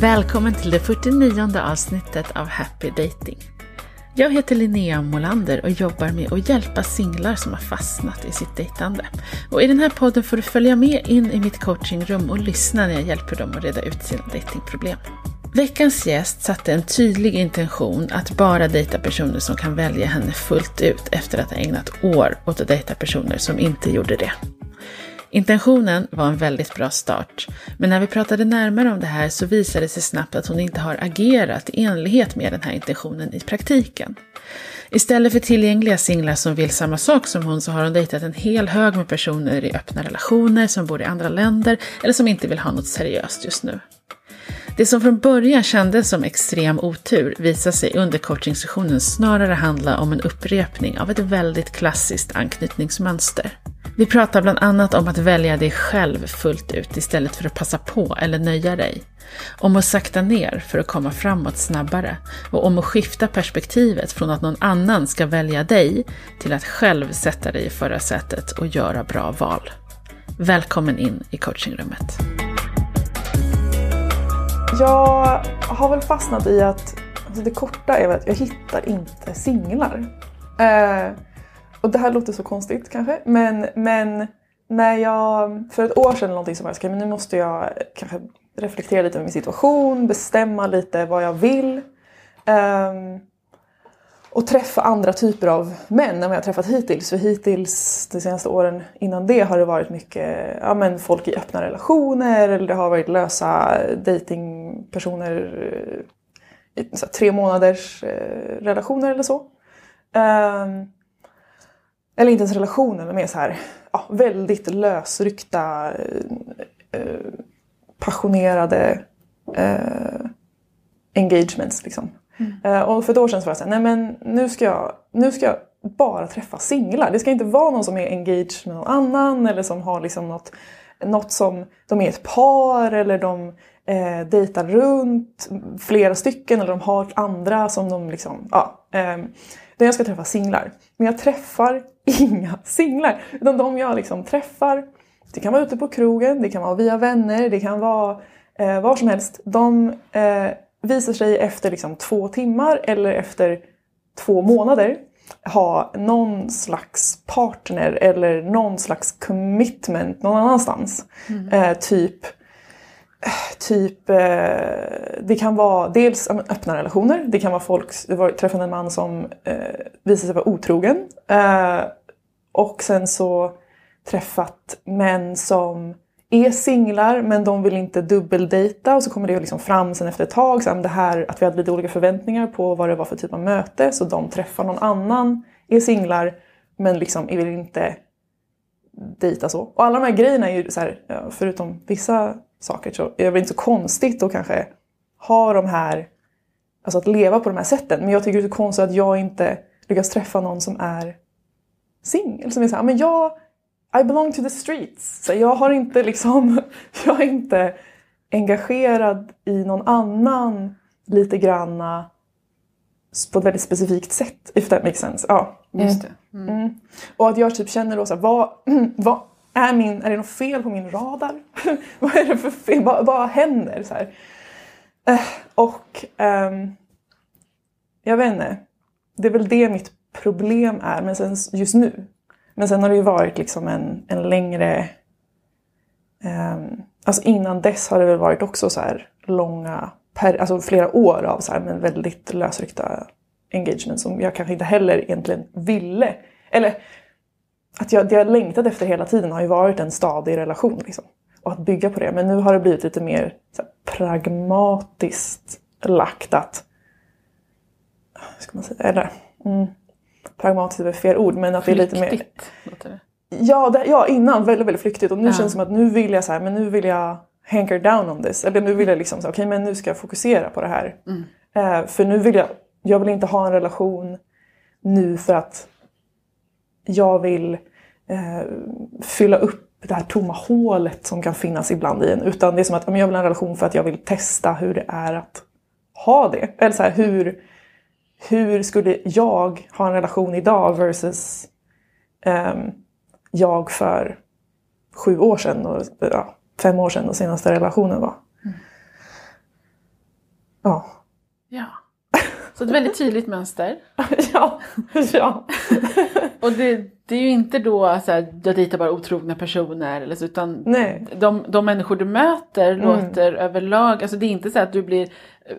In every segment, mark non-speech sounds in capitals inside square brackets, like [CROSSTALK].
Välkommen till det 49 avsnittet av Happy Dating. Jag heter Linnea Molander och jobbar med att hjälpa singlar som har fastnat i sitt dejtande. Och I den här podden får du följa med in i mitt coachingrum och lyssna när jag hjälper dem att reda ut sina dejtingproblem. Veckans gäst satte en tydlig intention att bara dejta personer som kan välja henne fullt ut efter att ha ägnat år åt att dejta personer som inte gjorde det. Intentionen var en väldigt bra start, men när vi pratade närmare om det här så visade det sig snabbt att hon inte har agerat i enlighet med den här intentionen i praktiken. Istället för tillgängliga singlar som vill samma sak som hon så har hon dejtat en hel hög med personer i öppna relationer som bor i andra länder eller som inte vill ha något seriöst just nu. Det som från början kändes som extrem otur visade sig under coachingsessionen snarare handla om en upprepning av ett väldigt klassiskt anknytningsmönster. Vi pratar bland annat om att välja dig själv fullt ut istället för att passa på eller nöja dig. Om att sakta ner för att komma framåt snabbare och om att skifta perspektivet från att någon annan ska välja dig till att själv sätta dig i förarsätet och göra bra val. Välkommen in i coachingrummet. Jag har väl fastnat i att alltså det korta är att jag hittar inte singlar. Eh, och det här låter så konstigt kanske, men, men när jag för ett år sedan eller någonting så jag skrev, men nu måste jag kanske reflektera lite över min situation, bestämma lite vad jag vill. Um, och träffa andra typer av män än vad jag träffat hittills. För hittills de senaste åren innan det har det varit mycket ja, men folk i öppna relationer eller det har varit lösa datingpersoner eh, i tre månaders eh, relationer eller så. Um, eller inte ens relationer, men mer så här, ja, väldigt lösryckta, eh, eh, passionerade eh, engagements. Liksom. Mm. Eh, och för ett år sedan så var jag såhär, nej men nu ska, jag, nu ska jag bara träffa singlar. Det ska inte vara någon som är engaged med någon annan eller som har liksom något, något som, de är ett par eller de eh, dejtar runt flera stycken eller de har andra som de liksom, ja. Eh, jag ska träffa singlar. Men jag träffar [LAUGHS] inga singlar. Utan de jag liksom träffar, det kan vara ute på krogen, det kan vara via vänner, det kan vara eh, var som helst. De eh, visar sig efter liksom två timmar eller efter två månader ha någon slags partner eller någon slags commitment någon annanstans. Mm. Eh, typ Typ, eh, det kan vara dels öppna relationer, det kan vara folk, det var, träffade en man som eh, visade sig vara otrogen. Eh, och sen så träffat män som är singlar men de vill inte dubbeldejta och så kommer det liksom fram sen efter ett tag så det här, att vi hade lite olika förväntningar på vad det var för typ av möte så de träffar någon annan, är singlar men liksom vill inte dejta så. Och alla de här grejerna är ju så här, förutom vissa saker så är det inte så konstigt att kanske ha de här, alltså att leva på de här sätten. Men jag tycker det är så konstigt att jag inte lyckas träffa någon som är singel. Som är såhär, men jag, I belong to the streets. Så jag har inte liksom, [LAUGHS] jag är inte engagerad i någon annan lite granna på ett väldigt specifikt sätt, if that makes sense. Ja. Just det. Mm. Mm. Och att jag typ känner då såhär, vad, [CLEARS THROAT] vad, är, min, är det något fel på min radar? [LAUGHS] vad är det för fel? Vad, vad händer? Så här. Eh, och um, jag vet inte. Det är väl det mitt problem är men sen, just nu. Men sen har det ju varit liksom en, en längre... Um, alltså innan dess har det väl varit också så här långa, per, alltså flera år av så här, men väldigt lösryckta engagement som jag kanske inte heller egentligen ville. Eller att jag, det jag längtat efter hela tiden har ju varit en stadig relation. Liksom. Och att bygga på det. Men nu har det blivit lite mer här, pragmatiskt lagt att... ska man säga? Eller, mm, pragmatiskt är fel ord men att flyktigt, det är lite mer... Ja, det, ja, innan väldigt, väldigt flyktigt och nu ja. känns det som att nu vill jag så här, men nu vill jag hanker down on this. Eller nu vill jag liksom, okej okay, men nu ska jag fokusera på det här. Mm. Uh, för nu vill jag, jag vill inte ha en relation nu för att jag vill eh, fylla upp det här tomma hålet som kan finnas ibland i en. Utan det är som att jag vill ha en relation för att jag vill testa hur det är att ha det. Eller så här, hur, hur skulle jag ha en relation idag versus eh, jag för sju år sedan och ja, fem år sedan och senaste relationen var. Ja. Ja. Så ett väldigt tydligt mönster. [LAUGHS] ja. ja. [LAUGHS] Och det, det är ju inte då så här, jag dejtar bara otrogna personer eller så, utan Nej. de, de människor du möter Mm. låter överlag, alltså det är inte så att du blir eh,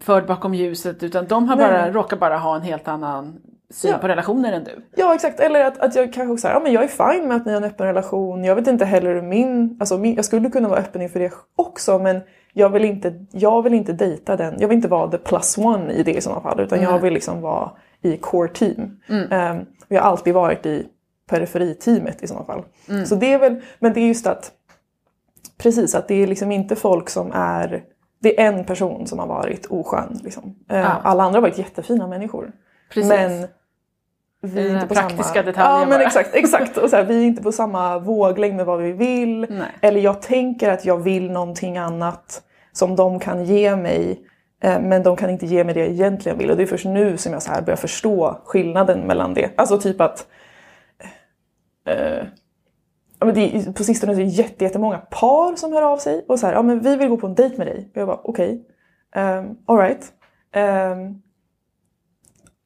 förd bakom ljuset utan de har bara, råkar bara ha en helt annan syn Ja. på relationer än du. Ja exakt, eller att, att jag kanske också säger ja men jag är fine med att ni har en öppen relation. Jag vet inte heller hur min, alltså min, jag skulle kunna vara öppen inför det också men jag vill inte, jag vill inte dejta den, jag vill inte vara the plus one i det i sådana fall utan jag Nej. vill liksom vara i core team. Um, jag har alltid varit i periferiteamet i sådana fall. Så det är väl, men det är just att precis att det är liksom inte folk som är, det är en person som har varit oskön. Liksom. Eh, Ja. Alla andra har varit jättefina människor. Precis. Men vi är inte på praktiska samma... detaljen Ja men bara. exakt, exakt. Och så här, vi är inte på samma [LAUGHS] våglängd med vad vi vill. Nej. Eller jag tänker att jag vill någonting annat som de kan ge mig. eh, Men de kan inte ge mig det jag egentligen vill. Och det är först nu som jag så här börjar förstå skillnaden mellan det. Alltså typ att... Eh, ja, men det är, på sistone är det jätte, jättemånga par som hör av sig och så här, ja men vi vill gå på en dejt med dig. Och jag bara okej, um, alright. Um,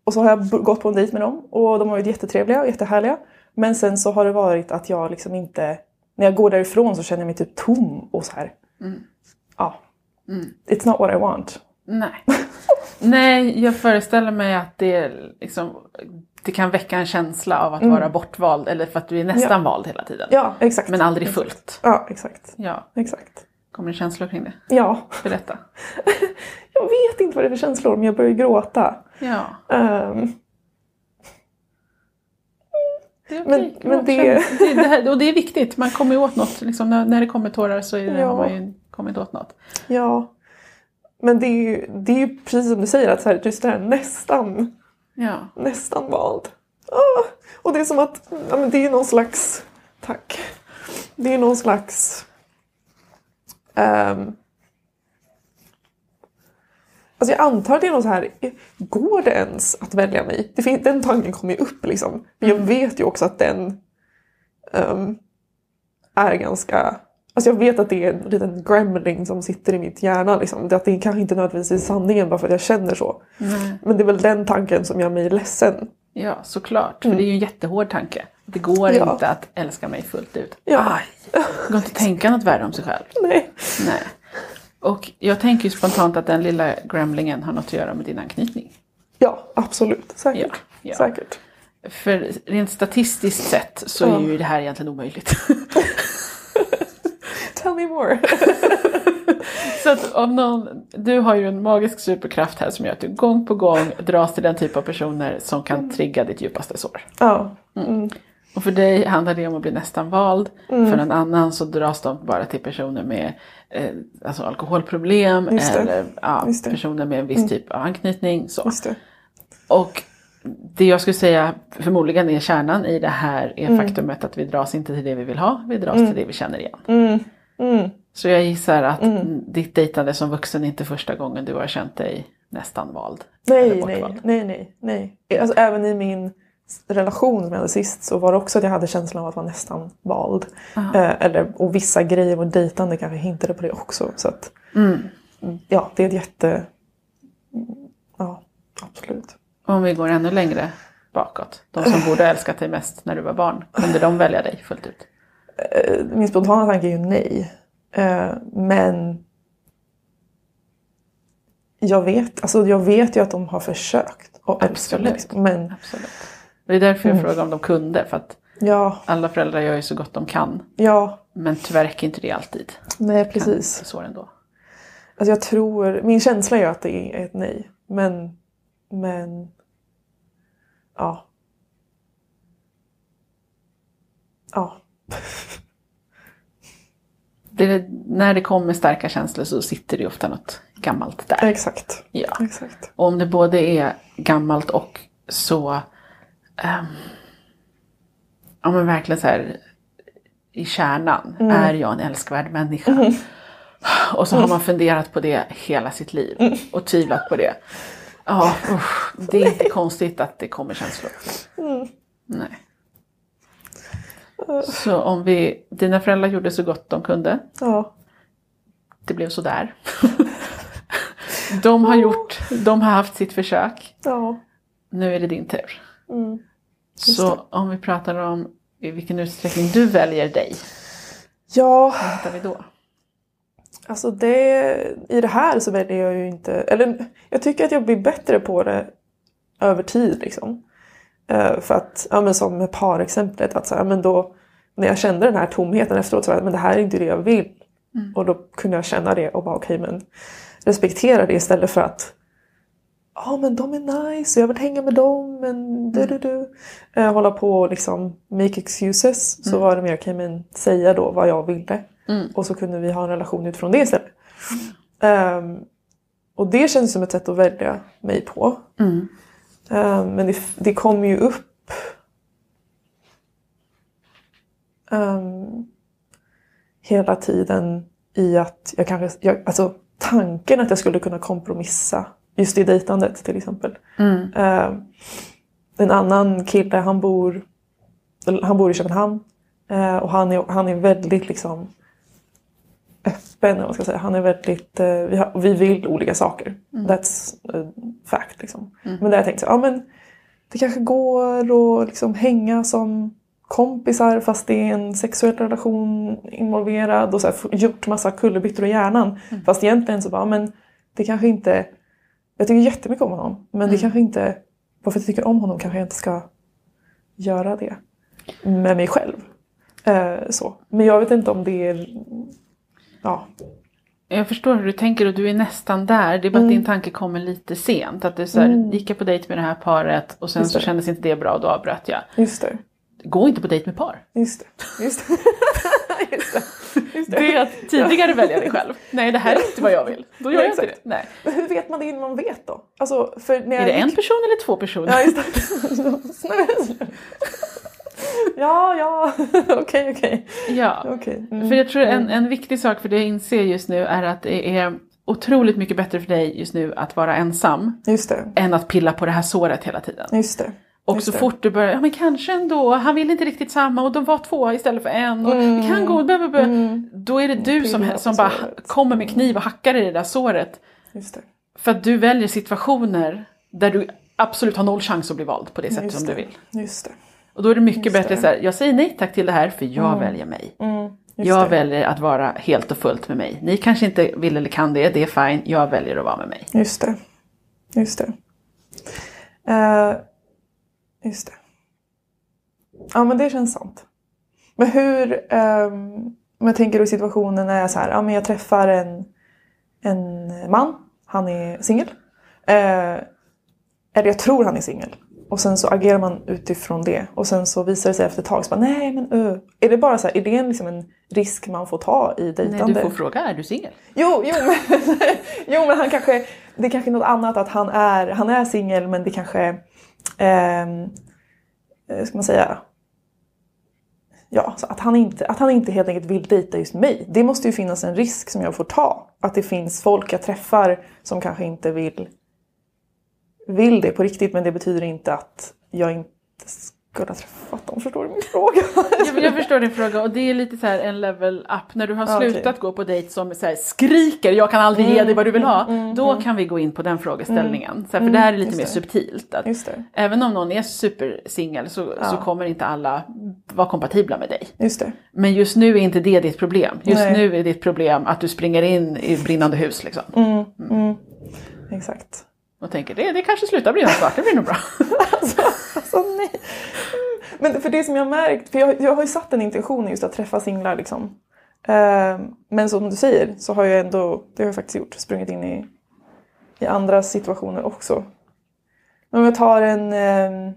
och så har jag gått på en dejt med dem och de har varit jättetrevliga och jättehärliga. Men sen så har det varit att jag liksom inte, när jag går därifrån så känner jag mig typ tom och så här. Ja. It's not what I want. Nej. Nej, jag föreställer mig att det, liksom, det kan väcka en känsla av att vara bortvald eller för att du är nästan vald hela tiden. Ja, exakt. Men aldrig fullt. Ja, exakt. Ja, Exakt. kommer det känslor kring det? Ja. Berätta. [LAUGHS] Jag vet inte vad det är för känslor men jag börjar gråta. Ja, det är Men- okej. men det- det, det här, och det är viktigt, man kommer åt något. Liksom, när, när det kommer tårar så är det, Ja. har man ju kommit åt något. ja. Men det är ju, det är ju precis som du säger att så här, just det här nästan, Ja, nästan vald. Ah, och det är som att, ja men det är någon slags, tack. Det är någon slags ehm, Alltså jag antar att det är något så här, går det ens att välja mig? Det fin- den tanken kommer ju upp liksom. Men jag vet ju också att den ehm, är ganska... Alltså jag vet att det är en liten gremling som sitter i mitt hjärna. Liksom. Det, att det kanske inte nödvändigtvis är sanningen bara för att jag känner så. Nej. Men det är väl den tanken som gör mig ledsen. ja såklart. För det är ju en jättehård tanke. Det går Ja. inte att älska mig fullt ut. Ja. Aj, det går inte att tänka något värre om sig själv. Nej. Nej. Och jag tänker ju spontant att den lilla gremlingen har något att göra med din anknytning. Ja, absolut. Säkert. Ja, ja. Säkert. För rent statistiskt sett så är ju det här egentligen omöjligt. [LAUGHS] Tell me more. [LAUGHS] så att om någon, du har ju en magisk superkraft här som gör att du gång på gång dras till den typ av personer som kan trigga ditt djupaste sår. ja. Mm. Och för dig handlar det om att bli nästan vald. För en annan så dras de bara till personer med eh, alltså alkoholproblem eller ja, personer med en viss typ av anknytning. Så. Det. Och det jag skulle säga förmodligen är kärnan i det här är Mm. faktumet att vi dras inte till det vi vill ha, vi dras till det vi känner igen. Mm. Mm. Så jag gissar att ditt dejtande som vuxen inte är första gången du har känt dig nästan vald. Nej, nej, nej, nej, nej. Alltså, även i min relation som jag hade sist så var det också att jag hade känslan av att vara nästan vald. Eh, eller, och vissa grejer med dejtande kanske hintade på det också. Så att, Mm. ja, det är ett jätte... Ja, absolut. Om vi går ännu längre bakåt. De som borde ha älskat dig mest när du var barn. Kunde de välja dig fullt ut? Eh, Min spontana tanke är ju nej. Eh, Men jag vet, alltså jag vet ju att de har försökt mig. Absolut. liksom. Men Absolut. Det är därför jag Mm. frågar om de kunde. För att ja, alla föräldrar gör ju så gott de kan. ja, Men tyvärr räcker inte det alltid. nej precis. Så ändå. Alltså jag tror, min känsla är att det är ett nej. Men, men, ja. Ja, [LAUGHS] Det, när det kommer starka känslor så sitter det ofta något gammalt där. exakt. Ja. Exakt. Och om det både är gammalt och så... ehm, ja men verkligen så här i kärnan. Mm. Är jag en älskvärd människa? Och så har man funderat på det hela sitt liv Mm. och tvivlat på det. Ja, usch, det är inte konstigt att det kommer känslor. Mm. Nej. Så om vi, dina föräldrar gjorde så gott de kunde. Ja. Det blev sådär. De har gjort, de har haft sitt försök. Ja. Nu är det din tur. Mm. Så om vi pratar om i vilken utsträckning du väljer dig, Ja, vad hittar vi då? alltså det, i det här så väljer jag ju inte, eller jag tycker att jag blir bättre på det över tid liksom. Eh, för att, ja men som med parexemplet, att så här, men då när jag kände den här tomheten efteråt så var jag, men det här är inte det jag vill. Och då kunde jag känna det och bara okej men respektera det istället för att ja men de är nice och jag vill hänga med dem men du du du. Eh, hålla på och liksom make excuses. Så var det mer okej men säga då vad jag ville. Mm. Och så kunde vi ha en relation utifrån det istället. Ehm, och det känns som ett sätt att välja mig på. Mm. Ehm, men det, det kommer ju upp ehm, hela tiden i att jag kanske, jag, alltså tanken att jag skulle kunna kompromissa just i dejtandet till exempel. Mm. Ehm, en annan kille, han bor, han bor i Köpenhamn eh, och han är, han är väldigt liksom öppen, man ska säga. Han är väldigt, eh, vi, har, vi vill olika saker. That's a fact liksom. Men där jag tänkt så, ja men det kanske går att liksom hänga som kompisar fast det är en sexuell relation involverad och så här, gjort massa kullerbyttor i hjärnan. Fast egentligen så bara, men det kanske inte, jag tycker jättemycket om honom men det kanske inte, bara för att jag tycker om honom kanske jag inte ska göra det med mig själv. Eh, så. Men jag vet inte om det är, ja, Jag förstår hur du tänker och du är nästan där. Det är bara att din tanke kommer lite sent. Att är så här, gick jag på dejt med det här paret och sen så kändes inte det bra och då avbröt jag. just det. Gå inte på dejt med par. Just det. Just det. [LAUGHS] just det. Det är att tidigare välja dig själv. Nej det här är inte vad jag vill. Då gör jag inte det. Nej. Men hur vet man det innan man vet då? Alltså, för när Är jag det en gick- person eller två personer? Ja, just det. [LAUGHS] ja, ja, [LAUGHS] okej, okej. Ja. Okej. Mm. För jag tror en, en viktig sak för dig att inse just nu är att det är otroligt mycket bättre för dig just nu att vara ensam det, än att pilla på det här såret hela tiden. just det. Och så fort du börjar, ja men kanske ändå, han vill inte riktigt samma och de var två istället för en och vi kan gå, blah, blah, blah. Då är det du som, som bara såret. kommer med kniv och hackar i det där såret. Det. För att du väljer situationer där du absolut har noll chans att bli vald på det sätt Just som det. du vill. Just det. Och då är det mycket Just bättre det. så här, jag säger nej tack till det här för jag väljer mig. Mm. Jag väljer att vara helt och fullt med mig. Ni kanske inte vill eller kan det, det är fine. Jag väljer att vara med mig. Just det. Just det. Eh, just det. Ja men det känns sant. Men hur, ehm, om jag tänker i situationen när jag så här, ja men jag träffar en, en man, han är singel. Eh, eller jag tror han är singel. Och sen så agerar man utifrån det. Och sen så visar det sig efter ett tag så bara, nej men uh. Är det bara så här, är det en, liksom en risk man får ta i Nej, dejtande? du får fråga, är du singel? Jo, jo, men, [LAUGHS] jo, men han kanske, det är kanske något annat att han är, han är singel men det kanske, ehm, Ehm, eh, ska man säga, ja, så att, han inte, att han inte helt enkelt vill dejta just mig. Det måste ju finnas en risk som jag får ta. Att det finns folk jag träffar som kanske inte vill, vill det på riktigt men det betyder inte att jag inte ha träffat dem. Förstår du min fråga? [LAUGHS] Jag, jag förstår din fråga och det är lite så en level up. När du har Ja, okej. slutat gå på dejt som så här, skriker jag kan aldrig ge dig vad du vill ha. då kan vi gå in på den frågeställningen. Så här, för det här är lite mer det. subtilt. Att Även om någon är supersingel så, så kommer inte alla vara kompatibla med dig. just. Men just nu är inte det ditt problem. Just Nej. nu är ditt problem att du springer in i brinnande hus liksom. Mm, mm, exakt. Och tänker det, det kanske slutar bli något svart, det blir nog bra. [LAUGHS] Alltså, alltså nej. Men för det som jag har märkt, för jag, jag har ju satt en intention just att träffa singlar liksom. Ehm, men som du säger så har jag ändå, det har jag faktiskt gjort, sprungit in i, i andra situationer också. Men om jag tar en, ehm,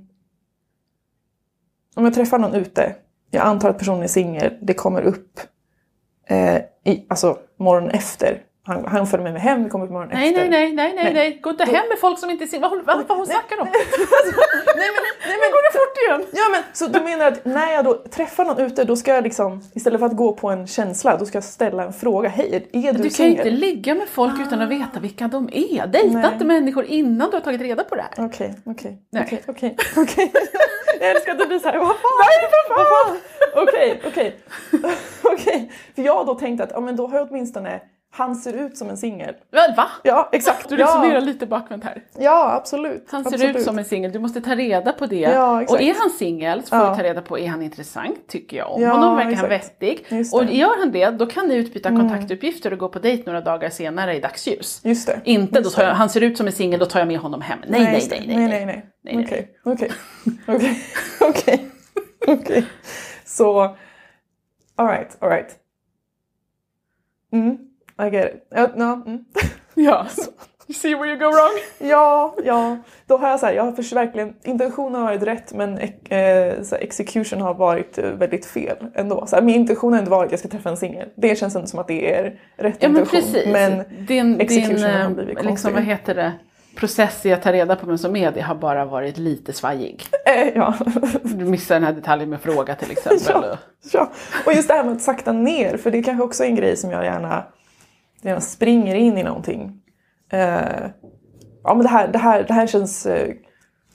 om jag träffar någon ute, jag antar att personen är singel, det kommer upp eh, i, alltså morgonen efter. Han, han följer med mig hem, vi kommer upp morgonen Nej, efter. nej, nej, nej, nej, Nej. nej. Gå inte hem med folk som inte är singlar. Vad, vad, vad hon snackar om? nej, men, [LAUGHS] nej, men, går det fort igen? Ja men så du menar att när jag då träffar någon ute då ska jag liksom istället för att gå på en känsla då ska jag ställa en fråga. Hej, är du, Du kan ju inte ligga med folk utan att veta vilka de är. Dejta Nej. inte människor innan du har tagit reda på det här. Okej, okej, Nej. okej, okej, okej. Jag älskar att du blir såhär, vad fan? Vad fan? Okej, okej. [LAUGHS] Okej, för jag har då tänkt att ja, men då har jag åtminstone han ser ut som en singel. Va? Ja, exakt. Du resonerar ja, lite bakvänt här. ja, absolut. Han ser absolut. ut som en singel, du måste ta reda på det. Ja, och är han singel så får Ja. du ta reda på, är han intressant? Tycker jag om Ja, honom? Verkar han exakt. vettig? Just Och gör han det, då kan ni utbyta Mm. kontaktuppgifter och gå på dejt några dagar senare i dagsljus. Just det. Inte, då Just tar jag, han ser ut som en singel, då tar jag med honom hem. Nej, nej, nej. nej, nej. Nej, nej. Okej, okej, [LAUGHS] okej, okej, okej. Så, alright, alright. Mm, I get it. Ja, no, mm. [LAUGHS] Ja, you see where you go wrong? [LAUGHS] ja, ja, då har jag så här, jag har verkligen, intentionen har varit rätt men eh, så här, execution har varit eh, väldigt fel ändå. Så här, min intention har inte varit att jag ska träffa en singel. Det känns inte som att det är rätt Ja men intention. precis. Men din, execution din har eh, blivit liksom, konstig. vad heter det, process i att ta reda på vem som är det har bara varit lite svajig. eh, ja. [LAUGHS] Du missar den här detaljen med fråga till exempel. Ja. Ja, och just det här med att sakta ner, för det är kanske också en grej som jag gärna, gärna springer in i någonting. Eh, ja men det här, det här, det här känns eh,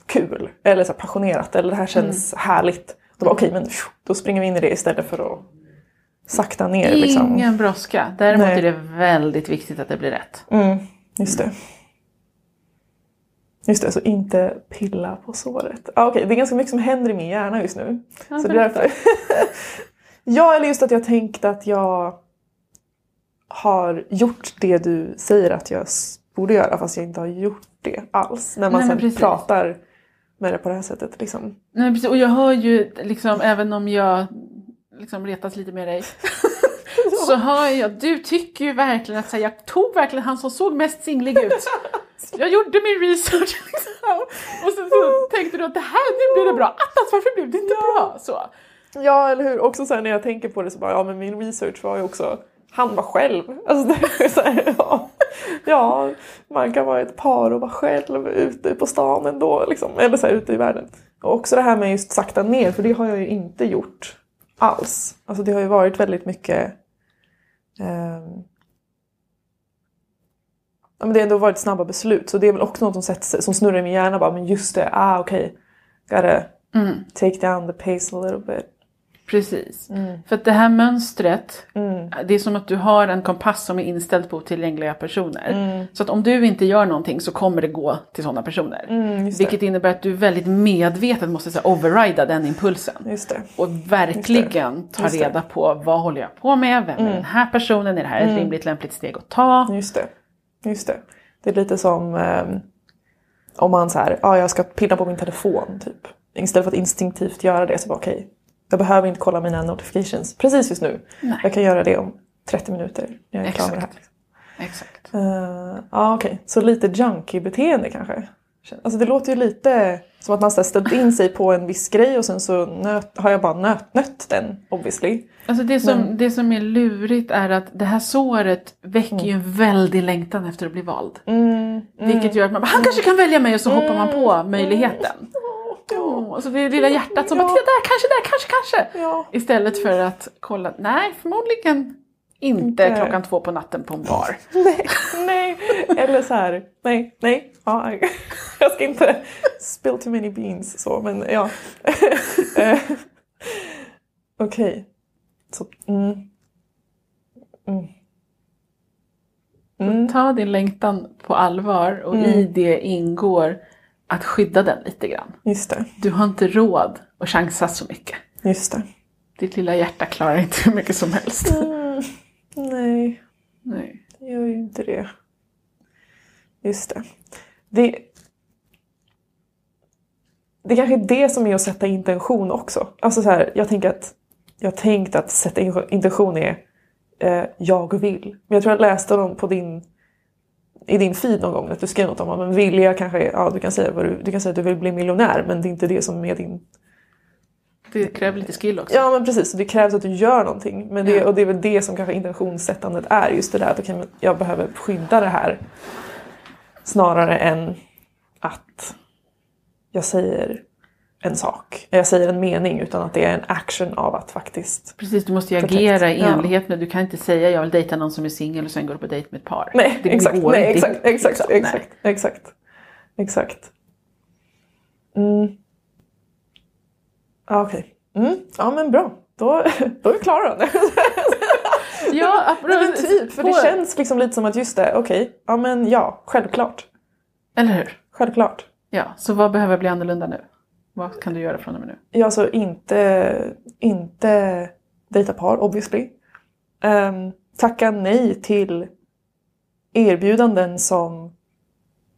kul, eller så här passionerat, eller det här känns härligt. Då bara, okej, men då springer vi in i det istället för att sakta ner. Liksom. Ingen brådska. Däremot Nej. är det väldigt viktigt att det blir rätt. Mm, just det. Just det, så inte pilla på såret. Ah, Okej, det är ganska mycket som händer i min hjärna just nu. Ja, så det är därför. [LAUGHS] ja, eller just att jag tänkt att jag har gjort det du säger att jag borde göra fast jag inte har gjort det alls. När man Nej, sen precis. pratar med det på det här sättet. Liksom. Nej, precis. Och jag hör ju, liksom, även om jag liksom retas lite med dig, [LAUGHS] så hör jag, du tycker ju verkligen att här, jag tog verkligen han som såg mest singlig ut. [LAUGHS] Jag gjorde min research [LAUGHS] liksom. Och sen så tänkte du att det här, nu blir det bra. Attas, varför blev det inte bra? Så. Ja, eller hur? Också så här, när jag tänker på det så bara, ja men min research var ju också, han var själv. Alltså här, ja, ja, man kan vara ett par och vara själv ute på stan ändå, liksom. eller så här, ute i världen. Och också det här med just sakta ner, för det har jag ju inte gjort alls. Alltså det har ju varit väldigt mycket ehm, Ja, men det har ändå varit snabba beslut så det är väl också något som, sätter sig, som snurrar i min hjärna bara men just det, ah okej. Gotta Mm, take down the pace a little bit. Precis. För att det här mönstret, Mm. det är som att du har en kompass som är inställd på otillgängliga personer. Mm. Så att om du inte gör någonting så kommer det gå till sådana personer. Mm. Vilket innebär att du väldigt medvetet måste så här, overrida den impulsen. Just det. Och verkligen ta. Mm. reda på vad håller jag på med, vem är den här personen, är det här ett rimligt lämpligt steg att ta? Just det. Just det. Det är lite som ehm, om man så här, ja jag ska pilla på min telefon typ. Istället för att instinktivt göra det så bara okej, jag behöver inte kolla mina notifications precis just nu. Nej. Jag kan göra det om 30 minuter när jag är klar med det här. Exakt. Uh, ja okej, så lite junkie-beteende kanske. Alltså det låter ju lite som att man ställt in sig på en viss grej och sen så nöt, har jag bara nöt, nött den obviously. Alltså det som, det som är lurigt är att det här såret väcker ju en väldig längtan efter att bli vald. Mm, Vilket gör att man bara, han kanske kan välja mig och så hoppar man på möjligheten. Oh, och så det lilla hjärtat som bara, Ja. titta där, kanske där, kanske, kanske. Ja. Istället för att kolla, nej förmodligen inte Inte. klockan två på natten på en bar. [LAUGHS] Nej, nej. Eller så här, nej, nej. Ja, [LAUGHS] jag ska inte spill too many beans så, men ja. [LAUGHS] Eh, Okej. Så, mm. Mm. Mm. Ta din längtan på allvar och i det ingår att skydda den lite grann. Just det, Du har inte råd att chansa så mycket. just det. Ditt lilla hjärta klarar inte hur mycket som helst. Mm. Nej, Nej. det gör ju inte det. Just det. Det, det kanske är det som är att sätta intention också. Alltså så här, jag tänker att jag har tänkt att sätta in- intention är eh, jag vill. Men jag tror jag läste någon på din i din feed någon gång att du skrev något om att vilja kanske, ja du kan säga vad du, du kan säga att du vill bli miljonär men det är inte det som är din Det kräver lite skill också. Ja men precis, det krävs att du gör någonting. Men det, Ja. Och det är väl det som kanske intentionssättandet är. Just det där att men jag behöver skydda det här. Snarare än att jag säger en sak. Jag säger en mening utan att det är en action av att faktiskt... Precis, du måste ju agera i enlighet med, du kan inte säga jag vill dejta någon som är singel och sen går du på dejt med ett par. Nej, det exakt, går nej, inte exakt, ihop, exakt, liksom. Nej. exakt, exakt, exakt. Mm. Ja, Okej. Mm. Ja men bra. Då, [LAUGHS] då är vi klara då. [LAUGHS] Ja, [LAUGHS] men typ, för det känns liksom lite som att just det, okej, ja men ja, självklart. Eller hur? Självklart. Ja, så vad behöver bli annorlunda nu? Vad kan du göra från och med nu? Jag alltså inte, inte dejta par obviously. Um, tacka nej till erbjudanden som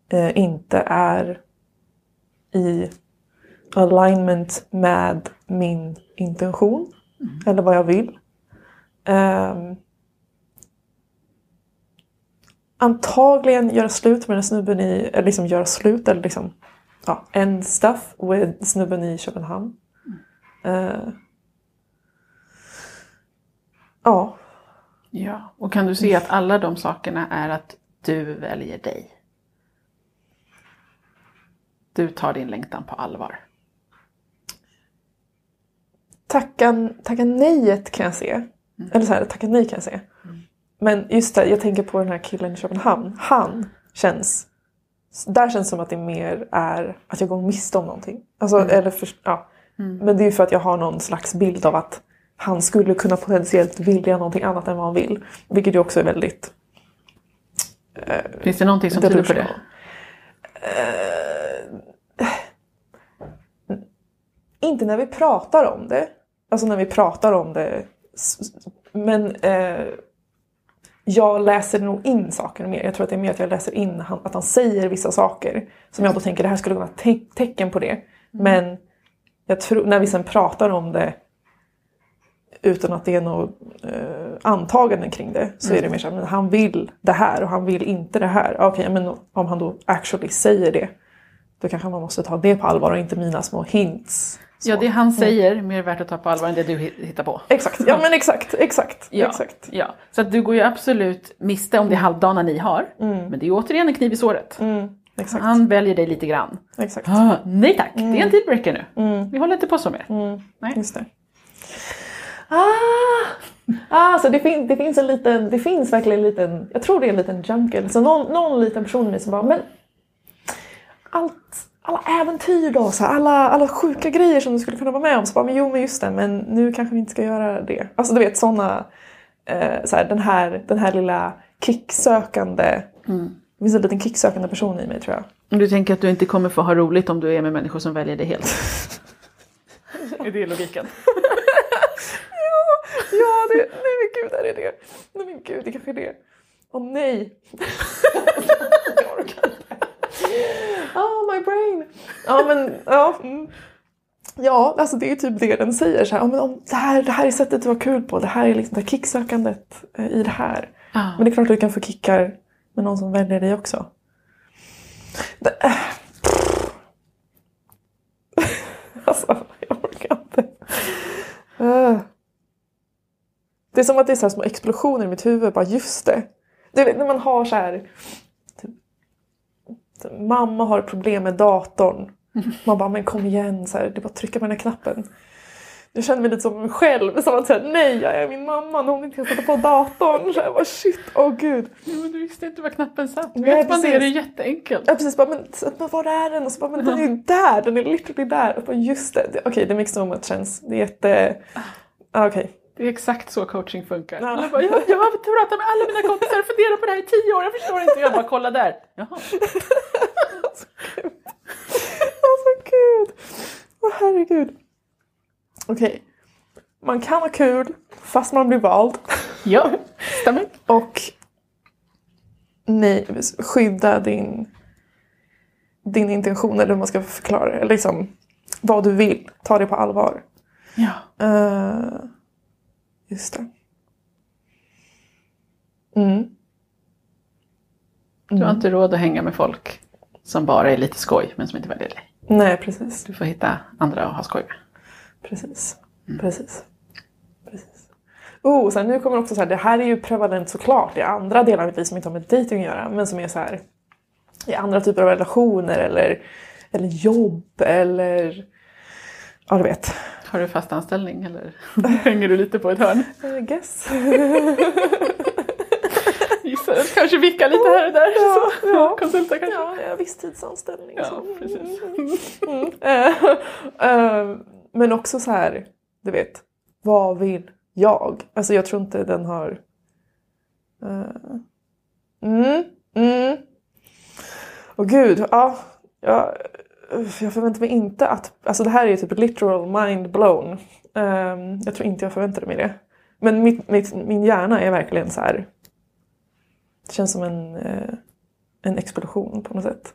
eh, inte är i alignment med min intention eller vad jag vill. Ehm, antagligen göra slut med den snubben i, eller liksom göra slut eller liksom ja, end stuff with snubben i Köpenhamn. Eh, ja, Ja, och kan du se att alla de sakerna är att du väljer dig? Du tar din längtan på allvar. tacka, tacka nejet kan jag se. Eller så här, tacka nej kan jag se. Men just det, jag tänker på den här killen i Köpenhamn. Han känns... Där känns det som att det mer är att jag går miste om någonting. Alltså, eller för, ja. Men det är ju för att jag har någon slags bild av att han skulle kunna potentiellt vilja någonting annat än vad han vill. Vilket ju också är väldigt... Finns det någonting som tyder på det? Eh, inte när vi pratar om det. Alltså när vi pratar om det. Men eh, jag läser nog in saker mer. Jag tror att det är mer att jag läser in han, att han säger vissa saker. Som jag då tänker, det här skulle kunna te- tecken på det. Men jag tror, när vi sen pratar om det utan att det är något eh, antaganden kring det så är det mer så men han vill det här och han vill inte det här. Okej, men om han då actually säger det då kanske man måste ta det på allvar och inte mina små hints. Så. Ja, det han säger är mer värt att ta på allvar än det du hi- hittar på. Exakt, ja men exakt, exakt. Ja, exakt. ja. Så att du går ju absolut miste om det halvdana ni har. Men det är återigen en kniv i såret. Mm, exakt. Han väljer dig lite grann. exakt. Ah, nej tack, det är en dealbreaker nu. Vi håller inte på så mer. Nej. Just det. Ah, ah, så det, fin- det finns en liten, det finns verkligen en liten, jag tror det är en liten jungle, så någon, någon liten person i mig som bara, men allt, alla äventyr då, så här, alla, alla sjuka grejer som du skulle kunna vara med om, så bara, men jo men just det, men nu kanske vi inte ska göra det. Alltså du vet sådana, eh, så här, den, här, den här lilla kicksökande, det finns en liten kicksökande person i mig tror jag. Du tänker att du inte kommer få ha roligt om du är med människor som väljer dig helt? [LAUGHS] är det logiken? [LAUGHS] Ja, det, nej men gud, är det det? Nej men gud, det kanske är det. Åh nej! [LAUGHS] Jag orkar inte. Oh, my brain! Ja, men ja. Ja, alltså det är typ det den säger. Så här, men om det, här, det här är sättet att vara kul på. Det här är liksom det här kicksökandet eh, i det här. Ja. Men det är klart att du kan få kickar med någon som väljer dig också. Det, äh. [LAUGHS] alltså, jag orkar inte. Äh. Det är som att det är så små explosioner i mitt huvud. Bara just det. Du vet när man har så här. Mamma har problem med datorn. [LAUGHS] Man bara, men kom igen, så här, det är bara att trycka på den här knappen. Jag känner mig lite som mig själv. Som att säga, nej, jag är min mamma när hon inte kan sätta på datorn. Så jag bara, shit, åh gud. Ja, men du visste inte var knappen satt. Nej, Vet man det är det jätteenkelt. Jag precis bara, men, men var är den? Och så bara, men den är ju där, den är literally där. Och bara, just det, okej, det makes so much sense. Det är jätte... Ah, Okej. Det är exakt så coaching funkar. Ja. Bara, jag, jag har pratat med alla mina kompisar och funderat på det här i tio år, jag förstår inte. Jag bara, kolla där. Jaha. [LAUGHS] Alltså gud. Åh herregud. Okej. Man kan ha kul fast man blir vald. Ja, stämmer. [LAUGHS] Och nej, skydda din, din intention eller hur man ska förklara det. Liksom vad du vill. Ta det på allvar. Ja. Eh, just det. Mm. Du har inte råd att hänga med folk som bara är lite skoj men som inte väljer dig. Nej, precis. Du får hitta andra att ha skoj med. Precis. Precis. Precis. Oh, sen nu kommer också så här, det här är ju prevalent såklart i andra delar av mitt liv som inte har med dating att göra, men som är så här i andra typer av relationer eller, eller jobb eller ja, du vet. Har du fast anställning eller [LAUGHS] hänger du lite på ett hörn? I guess. [LAUGHS] Gissar att kanske vicka lite här och där. Ja, [LAUGHS] så. ja. Konsulta kanske. ja, jag har visstidsanställning. Ja, så. precis. Mm. Eh, eh, men också så här, du vet, vad vill jag? Alltså jag tror inte den har Eh, mm, mm. Och gud, ja. Jag, jag förväntar mig inte att... Alltså det här är ju typ literal mind blown. Ehm, jag tror inte jag förväntade mig det. Men mitt, mitt, min hjärna är verkligen så här... Det känns som en, eh, en explosion på något sätt.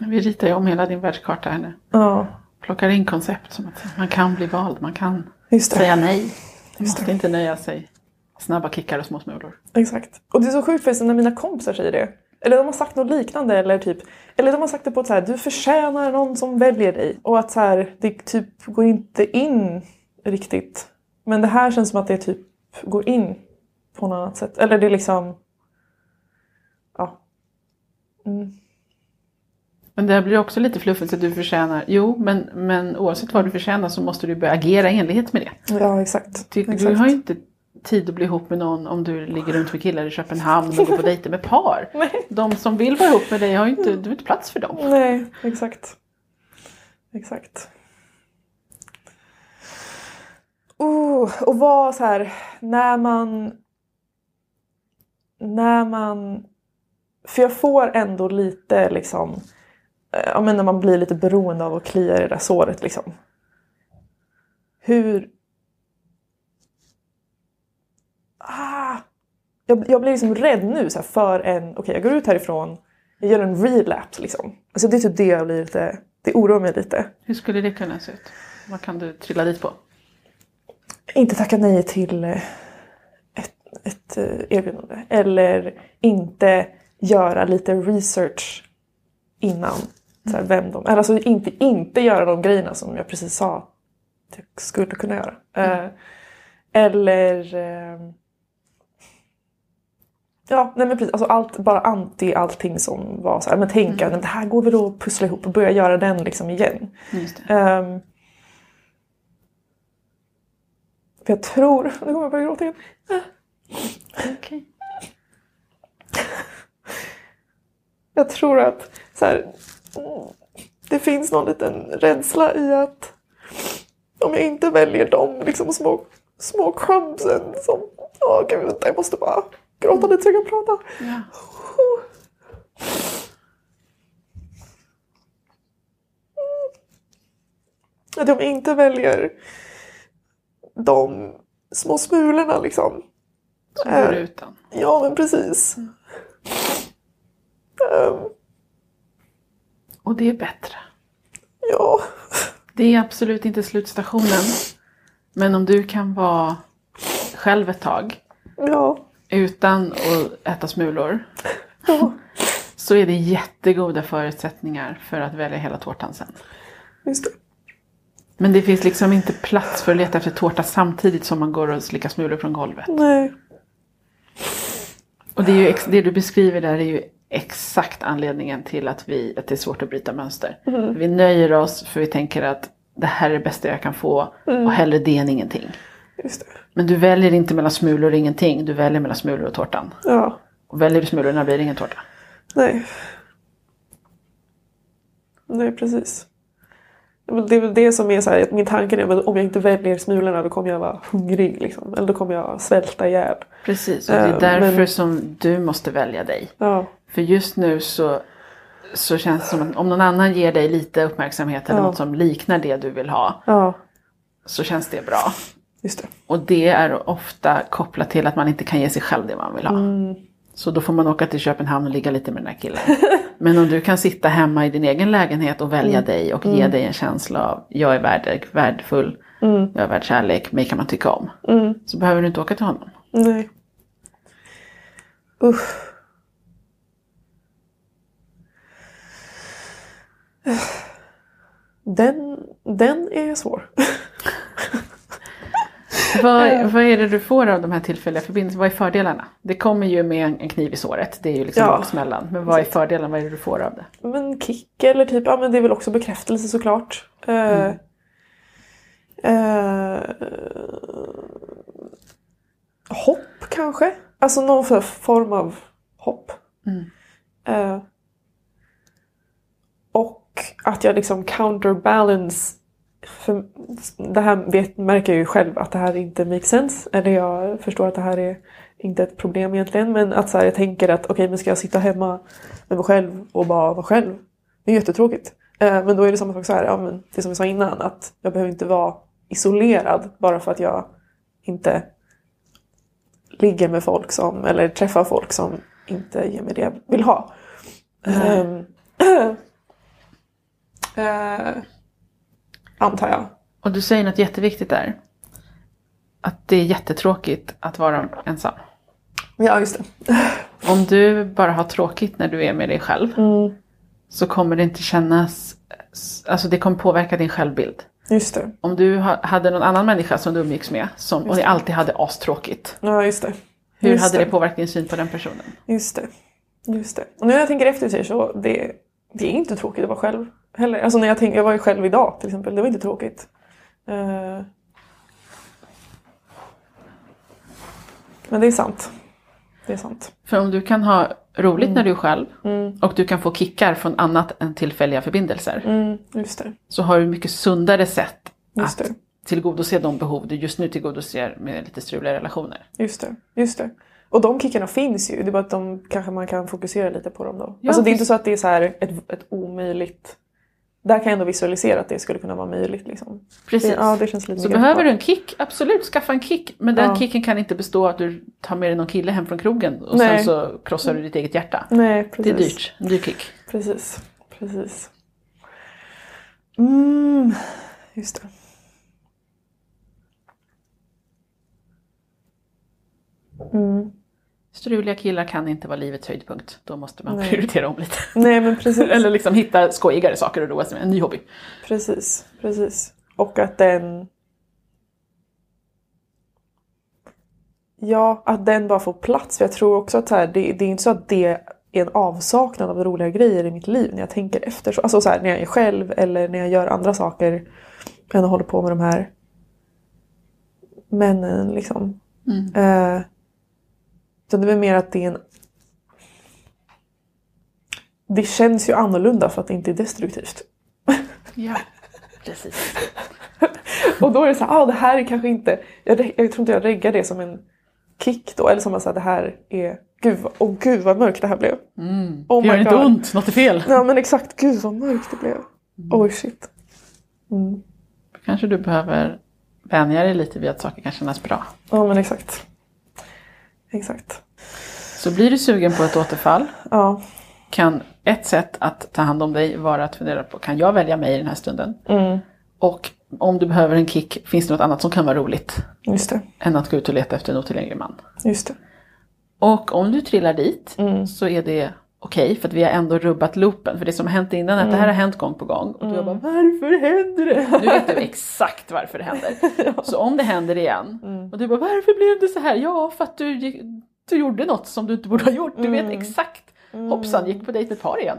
Vi ritar ju om hela din världskarta här nu. Ja, Plockar in koncept som att man kan bli vald, man kan säga nej. Man Just måste det. inte nöja sig. Snabba kickar och små smulor. Exakt. Och det är så sjukt för när mina kompisar säger det. Eller de har sagt något liknande eller typ Eller de har sagt det på ett så här, du förtjänar någon som väljer dig. Och att så här, det typ går inte in riktigt. Men det här känns som att det typ går in på något annat sätt. Eller det är liksom... Ja. Mm. Men det blir också lite fluffigt att du förtjänar. Jo, men, men oavsett vad du förtjänar så måste du börja agera i enlighet med det. Ja, exakt. Du, du exakt. har ju inte tid att bli ihop med någon om du ligger runt med killar i Köpenhamn och går på dejter med par. [LAUGHS] Nej. De som vill vara ihop med dig har ju inte, du har inte plats för dem. Nej, exakt. Exakt. Oh, och vad så här, när man... När man... För jag får ändå lite liksom... eh, Ja men när man blir lite beroende av att klia i det där såret liksom. Hur... Ah, jag, jag blir liksom rädd nu så här, för en... Okej, jag går ut härifrån. Jag gör en relapse liksom. Alltså det är typ det jag blir lite... Det oroar mig lite. Hur skulle det kunna se ut? Vad kan du trilla dit på? Inte tacka nej till eh, ett, ett eh, erbjudande. Eller inte göra lite research innan. Så här, vem de, eller alltså inte, inte göra de grejerna som jag precis sa att jag skulle kunna göra. Eh, eller... Ja, nej men precis. Alltså allt, bara anti allting som var så här. Men tänka, mm. det här går väl att pussla ihop och börja göra den liksom igen. Ehm, för jag tror... [LAUGHS] Nu kommer jag börja gråta igen. Okej. [LAUGHS] Jag tror att så här, det finns någon liten rädsla i att om jag inte väljer de liksom små, små crumbsen som... Åh gud, vänta, jag måste bara gråta lite så jag kan prata. Ja. Att jag inte väljer de små smulorna liksom. Så går du utan. Ja, men precis. Ehm, Och det är bättre. ja. Det är absolut inte slutstationen. Men om du kan vara själv ett tag Ja. Utan att äta smulor så är det jättegoda förutsättningar för att välja hela tårtan sen. Just det. Men det finns liksom inte plats för att leta efter tårta samtidigt som man går och slickar smulor från golvet. Nej. Och det, är ju det du beskriver där är ju exakt anledningen till att, vi, att det är svårt att bryta mönster. Vi nöjer oss för vi tänker att det här är det bästa jag kan få och hellre det än ingenting. Just det. Men du väljer inte mellan smulor och ingenting, du väljer mellan smulor och tårtan. Ja. Och väljer du smulorna blir det ingen tårta. Nej. Nej, precis. Det är väl- Det som är så här, min tanke är att om jag inte väljer smulorna då kommer jag vara hungrig. Liksom. Eller då kommer jag svälta ihjäl. Precis, och det är Eh, därför men- som du måste välja dig. Ja. För just nu så, så känns det som att om någon annan ger dig lite uppmärksamhet eller Ja. något som liknar det du vill ha Ja. så känns det bra. Just det. Och det är ofta kopplat till att man inte kan ge sig själv det man vill ha. Mm. Så då får man åka till Köpenhamn och ligga lite med den här killen. [LAUGHS] Men om du kan sitta hemma i din egen lägenhet och välja Mm. dig och ge dig en känsla av jag är värd, värdefull, Mm. jag är värd kärlek, mig kan man tycka om. Mm. Så behöver du inte åka till honom. Nej. Usch. Den, den är svår. [LAUGHS] Vad, vad är det du får av de här tillfälliga förbindelserna? Vad är fördelarna? Det kommer ju med en kniv i såret, det är ju liksom Ja. baksmällan. Men vad är fördelarna? Vad är det du får av det? Men kick eller typ, ja men det är väl också bekräftelse såklart. Eh, eh, hopp kanske? Alltså någon för form av hopp. Mm. Eh, och att jag liksom counterbalance för det här vet, märker jag ju själv att det här inte makes sense. Eller jag förstår att det här är inte ett problem egentligen. Men att så här, jag tänker att okej okay, men ska jag sitta hemma med mig själv och bara vara själv. Det är jättetråkigt. Eh, men då är det samma sak så här, ja, men det som jag sa innan. Att jag behöver inte vara isolerad bara för att jag inte ligger med folk som, eller träffar folk som inte ger mig det jag vill ha. Mm. äh, [CLEARS THROAT] antar jag. Och du säger något jätteviktigt där. Att det är jättetråkigt att vara ensam. Ja, just det. [LAUGHS] Om du bara har tråkigt när du är med dig själv mm. så kommer det inte kännas, alltså det kommer påverka din självbild. Just det. Om du hade någon annan människa som du umgicks med som, och ni alltid hade astråkigt. Ja, just det. Hur just hade det. det påverkat din syn på den personen? Just det. Just det. Och nu när jag tänker efter så det, det är inte tråkigt att vara själv heller. Alltså när jag, tänker, jag var ju själv idag till exempel, det var inte tråkigt. Uh, men det är sant. Det är sant. För om du kan ha roligt mm. när du är själv mm. och du kan få kickar från annat än tillfälliga förbindelser. Mm, just det. Så har du mycket sundare sätt just att det. tillgodose de behov du just nu tillgodoser med lite struliga relationer. Just det. Just det. Och de kickarna finns ju, det är bara att de kanske man kan fokusera lite på dem då. Ja, alltså det är inte så att det är så här ett, ett omöjligt... Där kan jag ändå visualisera att det skulle kunna vara möjligt. Liksom. Precis. Det, ja, det känns lite Så behöver du greppbart. en kick, absolut skaffa en kick. Men den Ja. kicken kan inte bestå av att du tar med dig någon kille hem från krogen och Nej. sen så krossar du ditt eget hjärta. Nej, Det precis. är dyrt, en dyr kick. Precis. Precis. Mm, just det. Mm. Struliga killar kan inte vara livets höjdpunkt. Då måste man Nej. prioritera om lite. Nej men precis. [LAUGHS] Eller liksom hitta skojigare saker att roa sig med, en ny hobby. Precis, precis. Och att den... Ja, att den bara får plats. För jag tror också att här, det, det är inte så att det är en avsaknad av roliga grejer i mitt liv när jag tänker efter. Så, alltså så här, när jag är själv eller när jag gör andra saker än att hålla på med de här männen liksom. Mm. Eh, utan det är mer att det är en... Det känns ju annorlunda för att det inte är destruktivt. Ja, precis. [LAUGHS] Och då är det så här, ah, det här är kanske inte... Jag, jag tror inte jag reggar det som en kick då. Eller som att säga, det här är... Gud, åh gud vad mörkt det här blev. Mm. Oh det gör my inte God. ont, något är fel. Ja men exakt, gud vad mörkt det blev. Oj shit. Mm. Kanske du behöver vänja dig lite vid att saker kan kännas bra. Ja men exakt. Exakt. Så blir du sugen på ett återfall Ja. kan ett sätt att ta hand om dig vara att fundera på, kan jag välja mig i den här stunden? Mm. Och om du behöver en kick, finns det något annat som kan vara roligt Just det. än att gå ut och leta efter en otillgänglig man? Just det. Och om du trillar dit Mm. så är det okej för att vi har ändå rubbat loopen. För det som har hänt innan är att det här har hänt gång på gång. Och du har bara varför händer det? Nu vet du [LAUGHS] exakt varför det händer. [LAUGHS] Så om det händer igen och du bara varför blev det så här? Ja för att du, du gjorde något som du inte borde ha gjort. Du vet exakt. Hoppsan gick på dejt med ett par igen.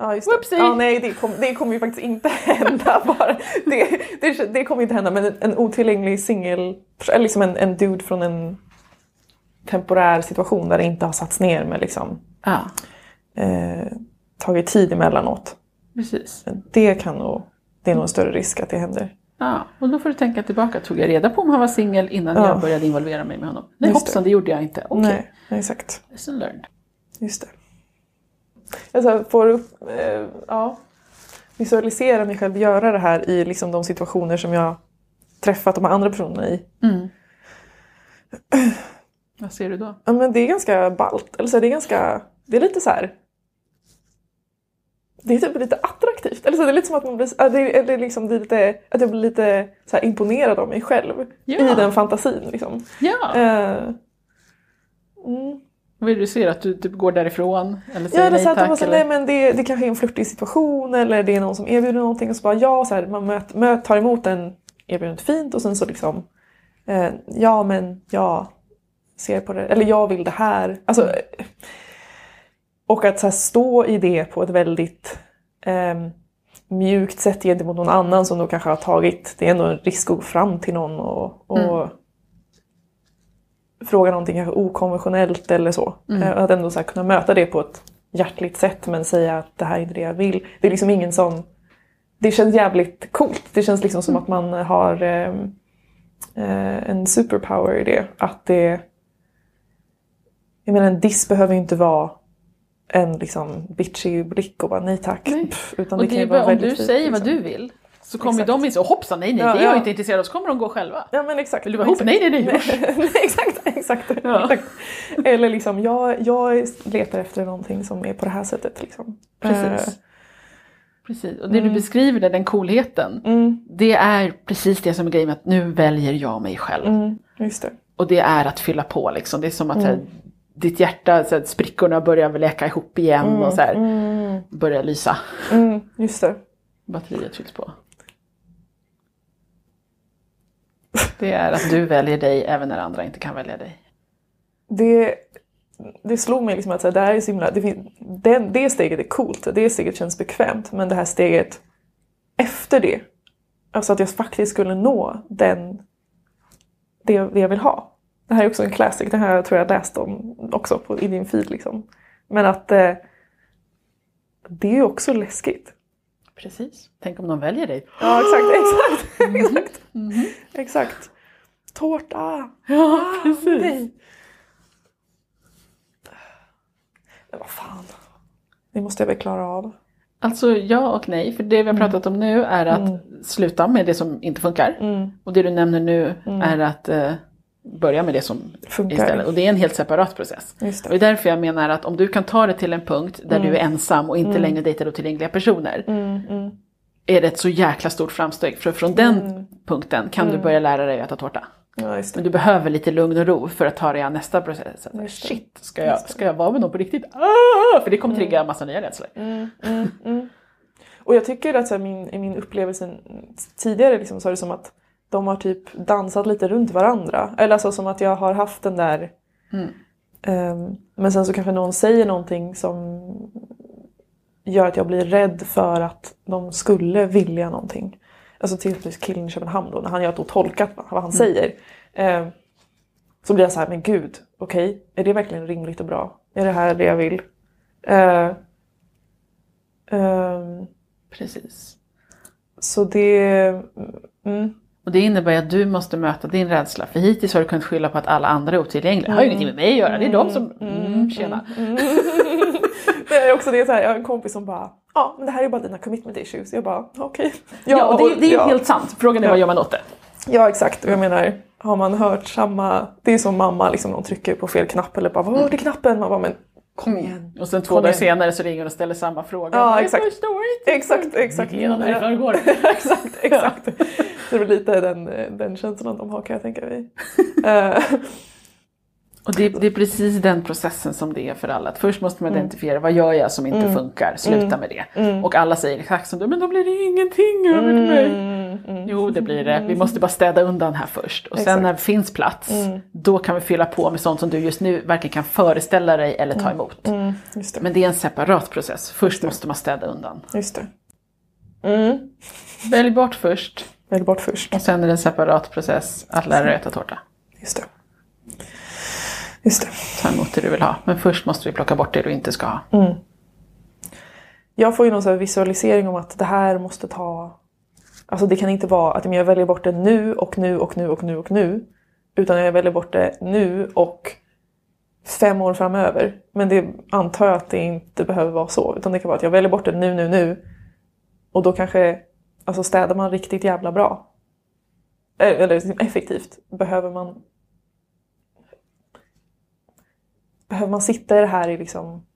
Ja, just det. Whoopsie. Ja, nej, det, kom, det kommer ju faktiskt inte [LAUGHS] hända. Bara. Det, det, det kommer inte hända. Men en, en otillgänglig singel, eller liksom en, en dude från en temporär situation där det inte har satts ner med liksom, Ja, eh, tagit tid emellanåt. precis. Det kan nog, det är nog en större risk att det händer. Ja, och då får du tänka tillbaka. Tog jag reda på om han var singel innan Ja. jag började involvera mig med honom? Nej Just hoppsan, det. gjorde jag inte. Okej, Nej, exakt. lesson learned. Just det. Alltså, får upp, eh, ja, visualisera mig själv göra det här i liksom de situationer som jag träffat de andra personerna i. Mm. Vad ser du då? Ja men det är ganska ballt. Eller så är det är ganska, det är lite så här. Det är typ lite attraktivt. Eller så är det lite som att man blir, ja, det är, liksom, det är lite, att jag blir lite så imponerad av mig själv. Ja. I den fantasin liksom. Ja, Eh, mm. är det du ser? Att du typ går därifrån? Eller Ja, säger eller nej så att så, eller? nej men det, det kanske är en flörtig situation eller det är någon som erbjuder någonting och så bara ja, så här, man möt, möt, tar emot en erbjudandet fint och sen så liksom eh, ja men jag ser på det, eller jag vill det här. Alltså, och att så stå i det på ett väldigt ehm, mjukt sätt gentemot någon annan som då kanske har tagit, det är ändå en risk att gå fram till någon och, och fråga någonting kanske okonventionellt eller så. Eh, Att ändå så kunna möta det på ett hjärtligt sätt men säga att det här är inte det jag vill. Det är liksom ingen som det känns jävligt coolt. Det känns liksom som att man har eh, eh, en superpower i det. Att det... Jag menar en diss behöver ju inte vara en liksom bitchig blick och bara nej tack. Nej. Pff, utan Och det kan det ju är vara om du fint, säger vad liksom. du vill så kommer Exakt. de in så hoppsan nej nej Ja, det är jag ja. inte intresserad av så kommer de gå själva. Ja men exakt. Vill du vara ihop? Nej nej [LAUGHS] nej. Nej, exakt, exakt. Ja. exakt. Eller liksom, jag, jag letar efter någonting som är på det här sättet. Liksom. Precis. Eh, Precis. Och det du beskriver där, den coolheten, Mm, det är precis det som är grejen med att nu väljer jag mig själv. mm, just det. Och det är att fylla på liksom. Det är som att Mm. Ditt hjärta, så här, sprickorna börjar väl läka ihop igen och så här, Mm, börjar lysa. mm, just det. Batteriet fylls på. Det är att du väljer dig även när andra inte kan välja dig. det, det slog mig liksom att så här, det här är så himla, det, fin- den, det steget är coolt, det steget känns bekvämt, men det här steget efter det, alltså att jag faktiskt skulle nå den, det, det jag vill ha. Det här är också en classic, det här tror jag läst om också på, i din feed liksom. Men att eh, det är också läskigt. Precis. Tänk om de väljer dig. Ja exakt, [GASPS] exakt, [LAUGHS] exakt. exakt. Tårta! Ja, Ah, precis. nej. Men vad fan. Det måste jag väl klara av. Alltså ja och nej, för det vi har pratat om nu är att sluta med det som inte funkar. Mm. Och det du nämner nu är att eh, börja med det som Funkar. istället. Och det är en helt separat process. Just Och det. det är därför jag menar att om du kan ta det till en punkt där du är ensam och inte längre dejtar otillgängliga personer. Mm, mm. Är det ett så jäkla stort framsteg. För från den punkten kan du börja lära dig att äta tårta. Ja, Men det. du behöver lite lugn och ro för att ta dig an nästa process. Att, det. Shit, ska jag, ska jag vara med någon på riktigt? Ah! För det kommer trigga en massa nya rädslor. Mm, mm, mm. Och jag tycker att så här, min, i min upplevelse tidigare liksom, så är det som att de har typ dansat lite runt varandra. Eller alltså som att jag har haft den där... Mm. ehm, men sen så kanske någon säger någonting som gör att jag blir rädd för att de skulle vilja någonting. Alltså till exempel killen i Köpenhamn då, när han har då tolkat vad han säger. ehm, så blir jag så här, men gud, okej, är det verkligen rimligt och bra? Är det här det jag vill? Eh, ehm, Precis. så det... Mm, Och det innebär att du måste möta din rädsla. För hittills har du kunnat skylla på att alla andra är otillgängliga. Det har ju ingenting med mig att göra. Det är de som... Mm, tjena. [LAUGHS] det är också det så här, jag har en kompis som bara Ja men det här är bara dina commitment issues. Jag bara okej. [LAUGHS] Ja, och det, det är ja. helt sant. Frågan är vad gör man åt det? Ja exakt, jag menar har man hört samma, det är som mamma liksom, de trycker på fel knapp eller bara vad var det knappen? Man bara men kom igen. Och sen två dagar senare så ringer hon och ställer samma fråga. Ja, Jag exakt. förstår inte. Exakt, exakt. Gick igenom det här [LAUGHS] exakt, exakt. Det är lite den, den känslan de har kan jag tänka mig. Eh, Och det, det är precis den processen som det är för alla. Att först måste man identifiera vad gör jag som inte funkar, sluta med det. Och alla säger exakt som du, men då blir det ingenting över mig. Mm, mm. Jo det blir det, vi måste bara städa undan här först. Och sen Exakt. när det finns plats, då kan vi fylla på med sånt som du just nu varken kan föreställa dig eller ta emot. Mm, just det. Men det är en separat process, först måste man städa undan. Just det. Mm. Välj bort först, Välj bort först. och sen är det en separat process att lära dig äta tårta. Just det. Just det. Ta emot det du vill ha, men först måste vi plocka bort det du inte ska ha. Jag får ju någon visualisering om att det här måste ta... Alltså det kan inte vara att jag väljer bort det nu och nu och nu och nu och nu. Utan jag väljer bort det nu och fem år framöver. Men det antar jag att det inte behöver vara så. Utan det kan vara att jag väljer bort det nu, nu, nu. Och då kanske alltså städar man riktigt jävla bra. Eh, Eller effektivt. Behöver man... Behöver man sitta i det här i liksom...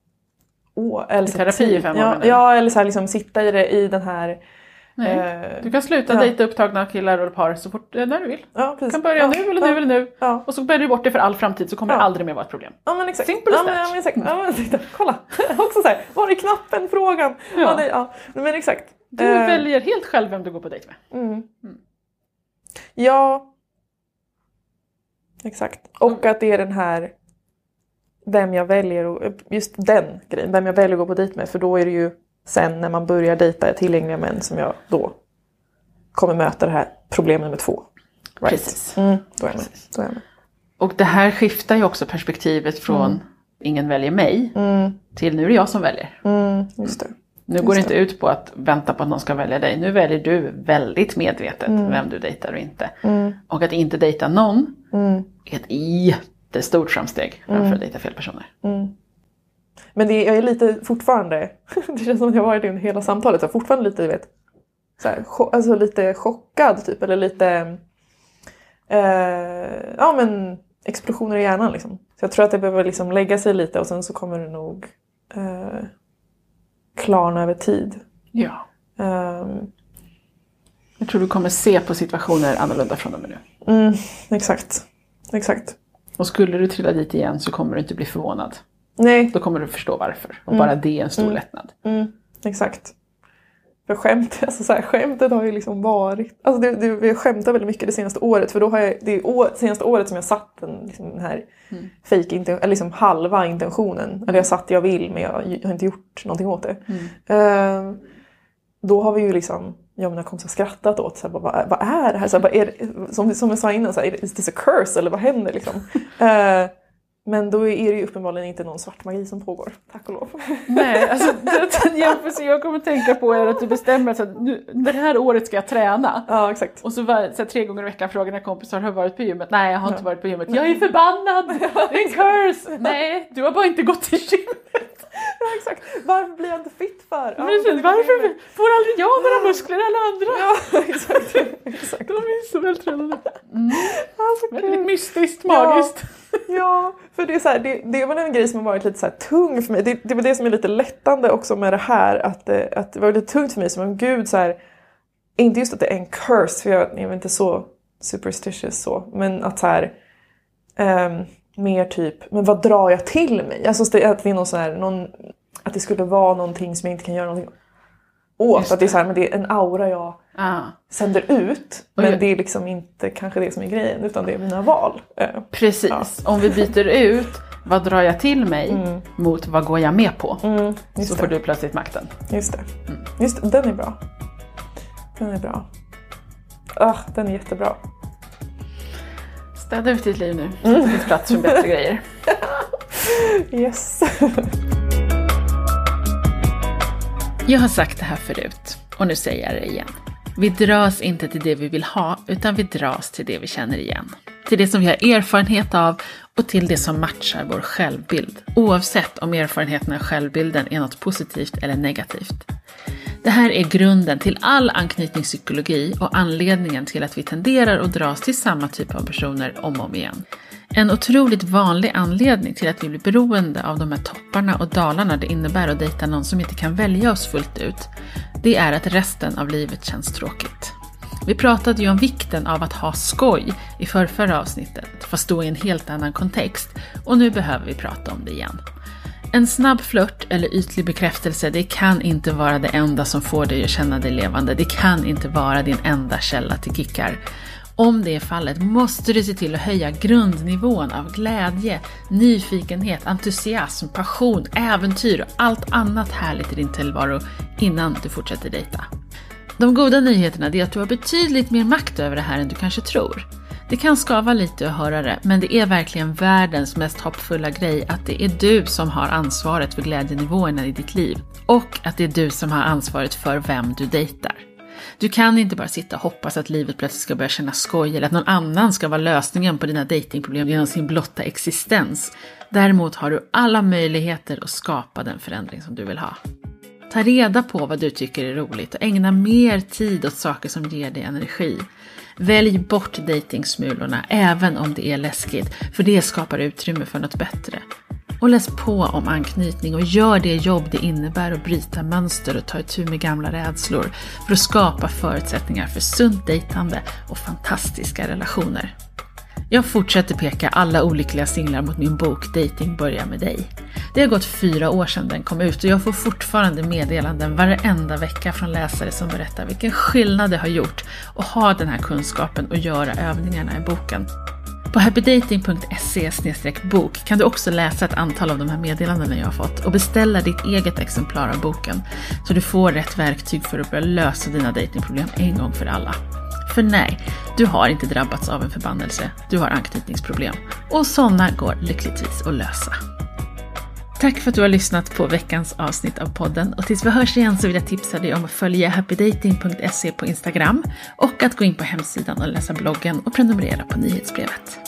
Åh, eller I terapi i fem år, ja, ja, eller så här liksom sitta i det i den här... Nej. eh, Du kan sluta ja. dejta upptagna killar och par så fort, eh, när du vill. ja, Du kan börja ja, nu eller nu eller nu. Och så väljer du bort det för all framtid så kommer det aldrig mer vara ett problem. Ja men exakt. Simple as ja, men exakt. Ja, men, titta, kolla! [LAUGHS] Också så här, var är knappen? Frågan! Ja. Ja. nej, ja. Men exakt. Du Eh, väljer helt själv vem du går på dejt med. Mm. Ja. Exakt. Och att det är den här vem jag väljer, och, just den grejen, vem jag väljer att gå på dejt med. För då är det ju sen när man börjar dejta tillgängliga män som jag då kommer möta det här problem nummer två. Right. Precis. Mm, då är. Precis. Då är jag med. Och det här skiftar ju också perspektivet från ingen väljer mig Mm, till nu är det jag som väljer. mm, just det. Nu går det inte ut på att vänta på att någon ska välja dig. Nu väljer du väldigt medvetet vem du dejtar och inte. Och att inte dejta någon är ett jättestort framsteg framför att dejta fel personer. Men det, jag är lite fortfarande, [LAUGHS] det känns som att jag varit det under hela samtalet, så fortfarande lite, vet, så här, alltså lite chockad typ, eller lite, eh, ja men explosioner i hjärnan liksom. Så jag tror att det behöver liksom lägga sig lite och sen så kommer det nog eh, klarna över tid. Ja. Ehm, Jag tror du kommer se på situationer annorlunda från och med nu. mm, exakt, exakt. Och skulle du trilla dit igen så kommer du inte bli förvånad. Nej, Då kommer du förstå varför. Och bara det är en stor lättnad. Mm, exakt. För skämt, [LAUGHS] alltså så här, skämtet har ju liksom varit... Alltså det, det, vi har skämtat väldigt mycket det senaste året för då har jag, det är år, senaste året som jag satt den, liksom den här fake inten, eller liksom halva intentionen. Eller jag satt jag vill men jag, jag har inte gjort någonting åt det. Eh, då har vi ju liksom, jag och mina kompisar skrattat åt så här, vad, vad är det här? Så här, bara, är det, som, som jag sa innan, så här, är det- is this a curse eller vad händer liksom? [LAUGHS] Eh, men då är det ju uppenbarligen inte någon svart magi som pågår, tack och lov. Nej, alltså den jämförelse jag kommer tänka på är att du bestämmer att det här året ska jag träna. Ja, exakt. Och så, var, så här, tre gånger i veckan frågar dina kompisar har du varit på gymmet? Nej, jag har inte varit på gymmet. Jag är förbannad! [LAUGHS] Det är en curse! Nej, du har bara inte gått till gymmet. [LAUGHS] Ja, exakt. Varför blir jag inte fit för? Ja, Precis, varför får aldrig jag några muskler alla andra? Ja, [LAUGHS] exakt. exakt. De är så vältränade. Alltså, Väldigt mystiskt, Ja. magiskt. [LAUGHS] Ja, för det är, så här, det, det var en grej som har varit lite så här tung för mig. Det, det var det som är lite lättande också med det här. Att, eh, att det var lite tungt för mig som en gud så här. Inte just att det är en curse, för jag, jag är inte så superstitious så. Men att så här. ehm, mer typ, men vad drar jag till mig? Alltså att det är någon så här, någon, att det skulle vara någonting som jag inte kan göra någonting åt. Just Att det är så här, men det är en aura jag Ah. sänder ut. Och Men jag- det är liksom inte kanske det som är grejen utan det är mina val. Eh, Precis, om vi byter ut vad drar jag till mig mot vad går jag med på? Mm, just så det. får du plötsligt makten. Just det. Just det, den är bra. Den är bra. Ah, den är jättebra. Städa ut ditt liv nu, så att det finns plats för bättre grejer. [LAUGHS] Yes. Jag har sagt det här förut och nu säger jag det igen. Vi dras inte till det vi vill ha, utan vi dras till det vi känner igen. Till det som vi har erfarenhet av och till det som matchar vår självbild. Oavsett om erfarenheten av självbilden är något positivt eller negativt. Det här är grunden till all anknytningspsykologi och anledningen till att vi tenderar att dras till samma typ av personer om och om igen. En otroligt vanlig anledning till att vi blir beroende av de här topparna och dalarna det innebär att dejta någon som inte kan välja oss fullt ut, det är att resten av livet känns tråkigt. Vi pratade ju om vikten av att ha skoj i förrförra avsnittet, fast då i en helt annan kontext, och nu behöver vi prata om det igen. En snabb flört eller ytlig bekräftelse, det kan inte vara det enda som får dig att känna dig levande. Det kan inte vara din enda källa till kickar. Om det är fallet måste du se till att höja grundnivån av glädje, nyfikenhet, entusiasm, passion, äventyr och allt annat härligt i din tillvaro innan du fortsätter dejta. De goda nyheterna är att du har betydligt mer makt över det här än du kanske tror. Det kan skava lite att höra det, men det är verkligen världens mest hoppfulla grej att det är du som har ansvaret för glädjenivåerna i ditt liv. Och att det är du som har ansvaret för vem du dejtar. Du kan inte bara sitta och hoppas att livet plötsligt ska börja kännas skoj eller att någon annan ska vara lösningen på dina datingproblem genom sin blotta existens. Däremot har du alla möjligheter att skapa den förändring som du vill ha. Ta reda på vad du tycker är roligt och ägna mer tid åt saker som ger dig energi. Välj bort dejtingsmulorna även om det är läskigt, för det skapar utrymme för något bättre. Och läs på om anknytning och gör det jobb det innebär att bryta mönster och ta itu med gamla rädslor för att skapa förutsättningar för sunt dejtande och fantastiska relationer. Jag fortsätter peka alla olyckliga singlar mot min bok Dating börjar med dig. Det har gått fyra år sedan den kom ut och jag får fortfarande meddelanden varenda vecka från läsare som berättar vilken skillnad det har gjort att ha den här kunskapen och göra övningarna i boken. På happydating.se bok kan du också läsa ett antal av de här meddelandena jag har fått och beställa ditt eget exemplar av boken så du får rätt verktyg för att börja lösa dina datingproblem en gång för alla. För nej, du har inte drabbats av en förbannelse, du har anknytningsproblem. Och sådana går lyckligtvis att lösa. Tack för att du har lyssnat på veckans avsnitt av podden och tills vi hörs igen så vill jag tipsa dig om att följa happydating.se på Instagram och att gå in på hemsidan och läsa bloggen och prenumerera på nyhetsbrevet.